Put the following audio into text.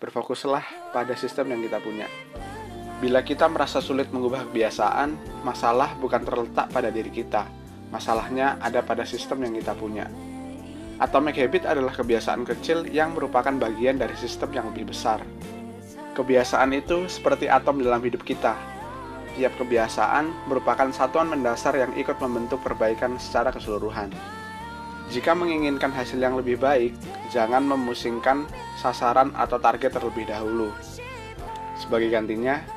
berfokuslah pada sistem yang kita punya. Bila kita merasa sulit mengubah kebiasaan, masalah bukan terletak pada diri kita. Masalahnya ada pada sistem yang kita punya. Atomic habit adalah kebiasaan kecil yang merupakan bagian dari sistem yang lebih besar. Kebiasaan itu seperti atom dalam hidup kita. Tiap kebiasaan merupakan satuan mendasar yang ikut membentuk perbaikan secara keseluruhan. Jika menginginkan hasil yang lebih baik, jangan memusingkan sasaran atau target terlebih dahulu. Sebagai gantinya,